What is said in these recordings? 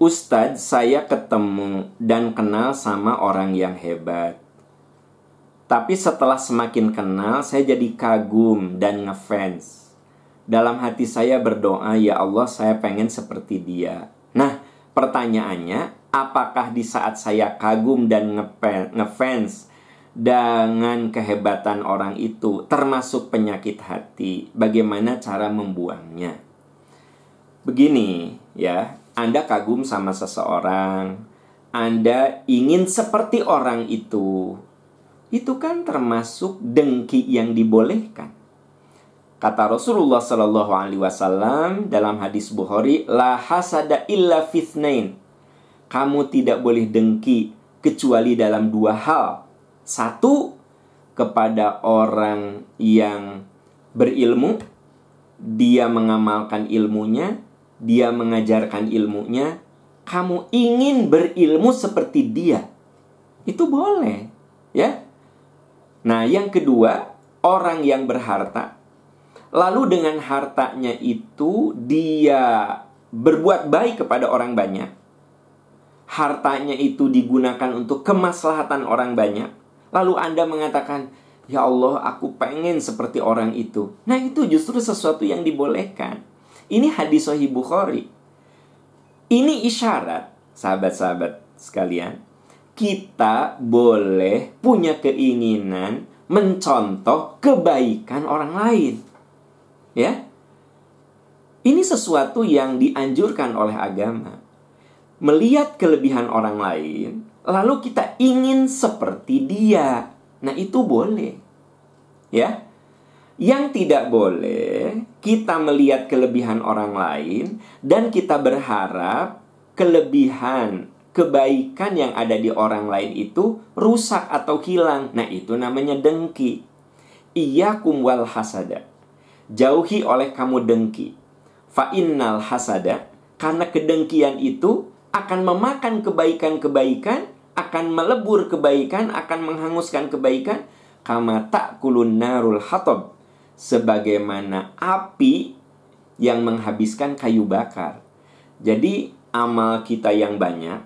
Ustadz, saya ketemu dan kenal sama orang yang hebat. Tapi setelah semakin kenal, saya jadi kagum dan ngefans. Dalam hati saya berdoa, ya Allah, saya pengen seperti dia. Nah, pertanyaannya, apakah di saat saya kagum dan ngefans dengan kehebatan orang itu, termasuk penyakit hati, bagaimana cara membuangnya? Begini, ya, anda kagum sama seseorang, Anda ingin seperti orang itu, itu kan termasuk dengki yang dibolehkan. Kata Rasulullah Shallallahu Alaihi Wasallam dalam hadis Bukhari, la hasada illa fitnain. Kamu tidak boleh dengki kecuali dalam dua hal. Satu, kepada orang yang berilmu, dia mengamalkan ilmunya, dia mengajarkan ilmunya, kamu ingin berilmu seperti dia. Itu boleh, ya. Nah, yang kedua, orang yang berharta lalu dengan hartanya itu dia berbuat baik kepada orang banyak. Hartanya itu digunakan untuk kemaslahatan orang banyak. Lalu Anda mengatakan, "Ya Allah, aku pengen seperti orang itu." Nah, itu justru sesuatu yang dibolehkan. Ini hadis Sahih Bukhari. Ini isyarat, sahabat-sahabat sekalian, kita boleh punya keinginan mencontoh kebaikan orang lain. Ya. Ini sesuatu yang dianjurkan oleh agama. Melihat kelebihan orang lain, lalu kita ingin seperti dia. Nah, itu boleh. Ya. Yang tidak boleh kita melihat kelebihan orang lain dan kita berharap kelebihan kebaikan yang ada di orang lain itu rusak atau hilang. Nah, itu namanya dengki. Iya kumwal hasada. Jauhi oleh kamu dengki. Fa innal hasada karena kedengkian itu akan memakan kebaikan-kebaikan, akan melebur kebaikan, akan menghanguskan kebaikan, kama kulun narul hatab sebagaimana api yang menghabiskan kayu bakar. Jadi amal kita yang banyak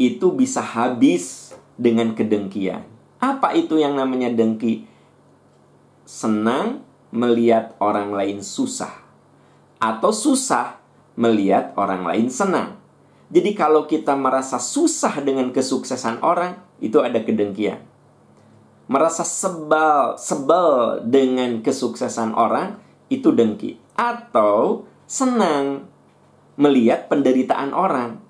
itu bisa habis dengan kedengkian. Apa itu yang namanya dengki? Senang melihat orang lain susah atau susah melihat orang lain senang. Jadi kalau kita merasa susah dengan kesuksesan orang, itu ada kedengkian merasa sebal sebel dengan kesuksesan orang itu dengki atau senang melihat penderitaan orang.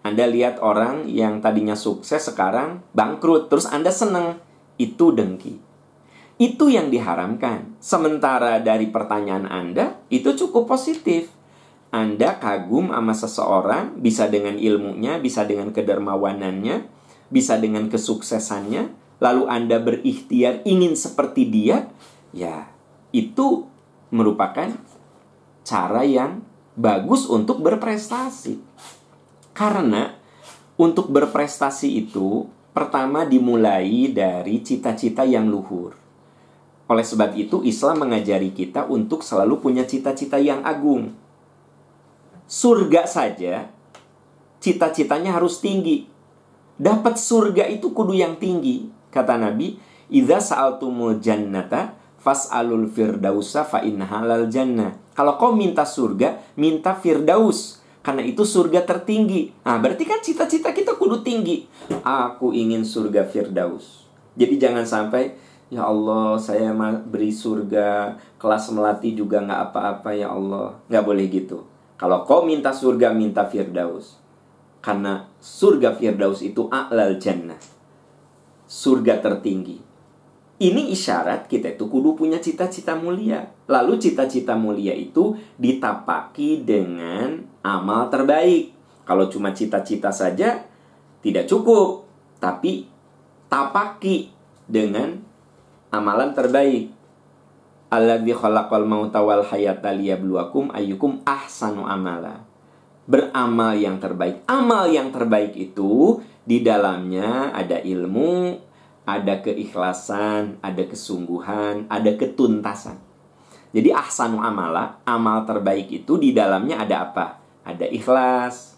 Anda lihat orang yang tadinya sukses sekarang bangkrut terus Anda senang itu dengki. Itu yang diharamkan. Sementara dari pertanyaan Anda itu cukup positif. Anda kagum sama seseorang bisa dengan ilmunya, bisa dengan kedermawanannya, bisa dengan kesuksesannya, lalu Anda berikhtiar ingin seperti dia, ya itu merupakan cara yang bagus untuk berprestasi. Karena untuk berprestasi itu pertama dimulai dari cita-cita yang luhur. Oleh sebab itu Islam mengajari kita untuk selalu punya cita-cita yang agung. Surga saja cita-citanya harus tinggi. Dapat surga itu kudu yang tinggi. Kata Nabi, "Idza sa'altumul jannata fas'alul firdausa fa halal jannah." Kalau kau minta surga, minta firdaus. Karena itu surga tertinggi. Nah, berarti kan cita-cita kita kudu tinggi. Aku ingin surga firdaus. Jadi jangan sampai Ya Allah, saya beri surga kelas melati juga nggak apa-apa ya Allah. Nggak boleh gitu. Kalau kau minta surga, minta firdaus. Karena surga firdaus itu a'lal jannah surga tertinggi. Ini isyarat kita itu kudu punya cita-cita mulia. Lalu cita-cita mulia itu ditapaki dengan amal terbaik. Kalau cuma cita-cita saja tidak cukup, tapi tapaki dengan amalan terbaik. Alladzi khalaqal mauta wal hayata liyabluwakum ayyukum ahsanu amala. Beramal yang terbaik. Amal yang terbaik itu di dalamnya ada ilmu, ada keikhlasan, ada kesungguhan, ada ketuntasan. Jadi ahsanu amala, amal terbaik itu di dalamnya ada apa? Ada ikhlas,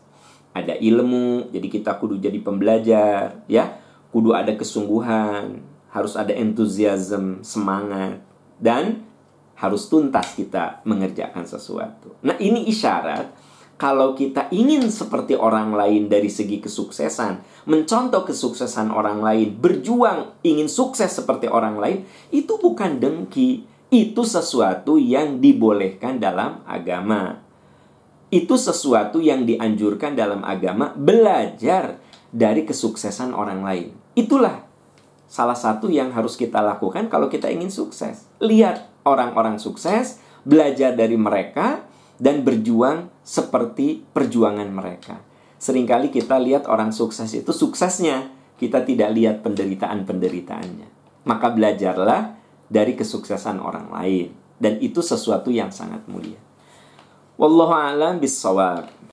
ada ilmu, jadi kita kudu jadi pembelajar, ya. Kudu ada kesungguhan, harus ada entusiasme, semangat, dan harus tuntas kita mengerjakan sesuatu. Nah, ini isyarat kalau kita ingin seperti orang lain dari segi kesuksesan, mencontoh kesuksesan orang lain, berjuang ingin sukses seperti orang lain, itu bukan dengki, itu sesuatu yang dibolehkan dalam agama itu sesuatu yang dianjurkan dalam agama belajar dari kesuksesan orang lain. Itulah salah satu yang harus kita lakukan kalau kita ingin sukses. Lihat orang-orang sukses, belajar dari mereka dan berjuang seperti perjuangan mereka. Seringkali kita lihat orang sukses itu suksesnya, kita tidak lihat penderitaan-penderitaannya. Maka belajarlah dari kesuksesan orang lain dan itu sesuatu yang sangat mulia. Wallahu a'lam bissawab.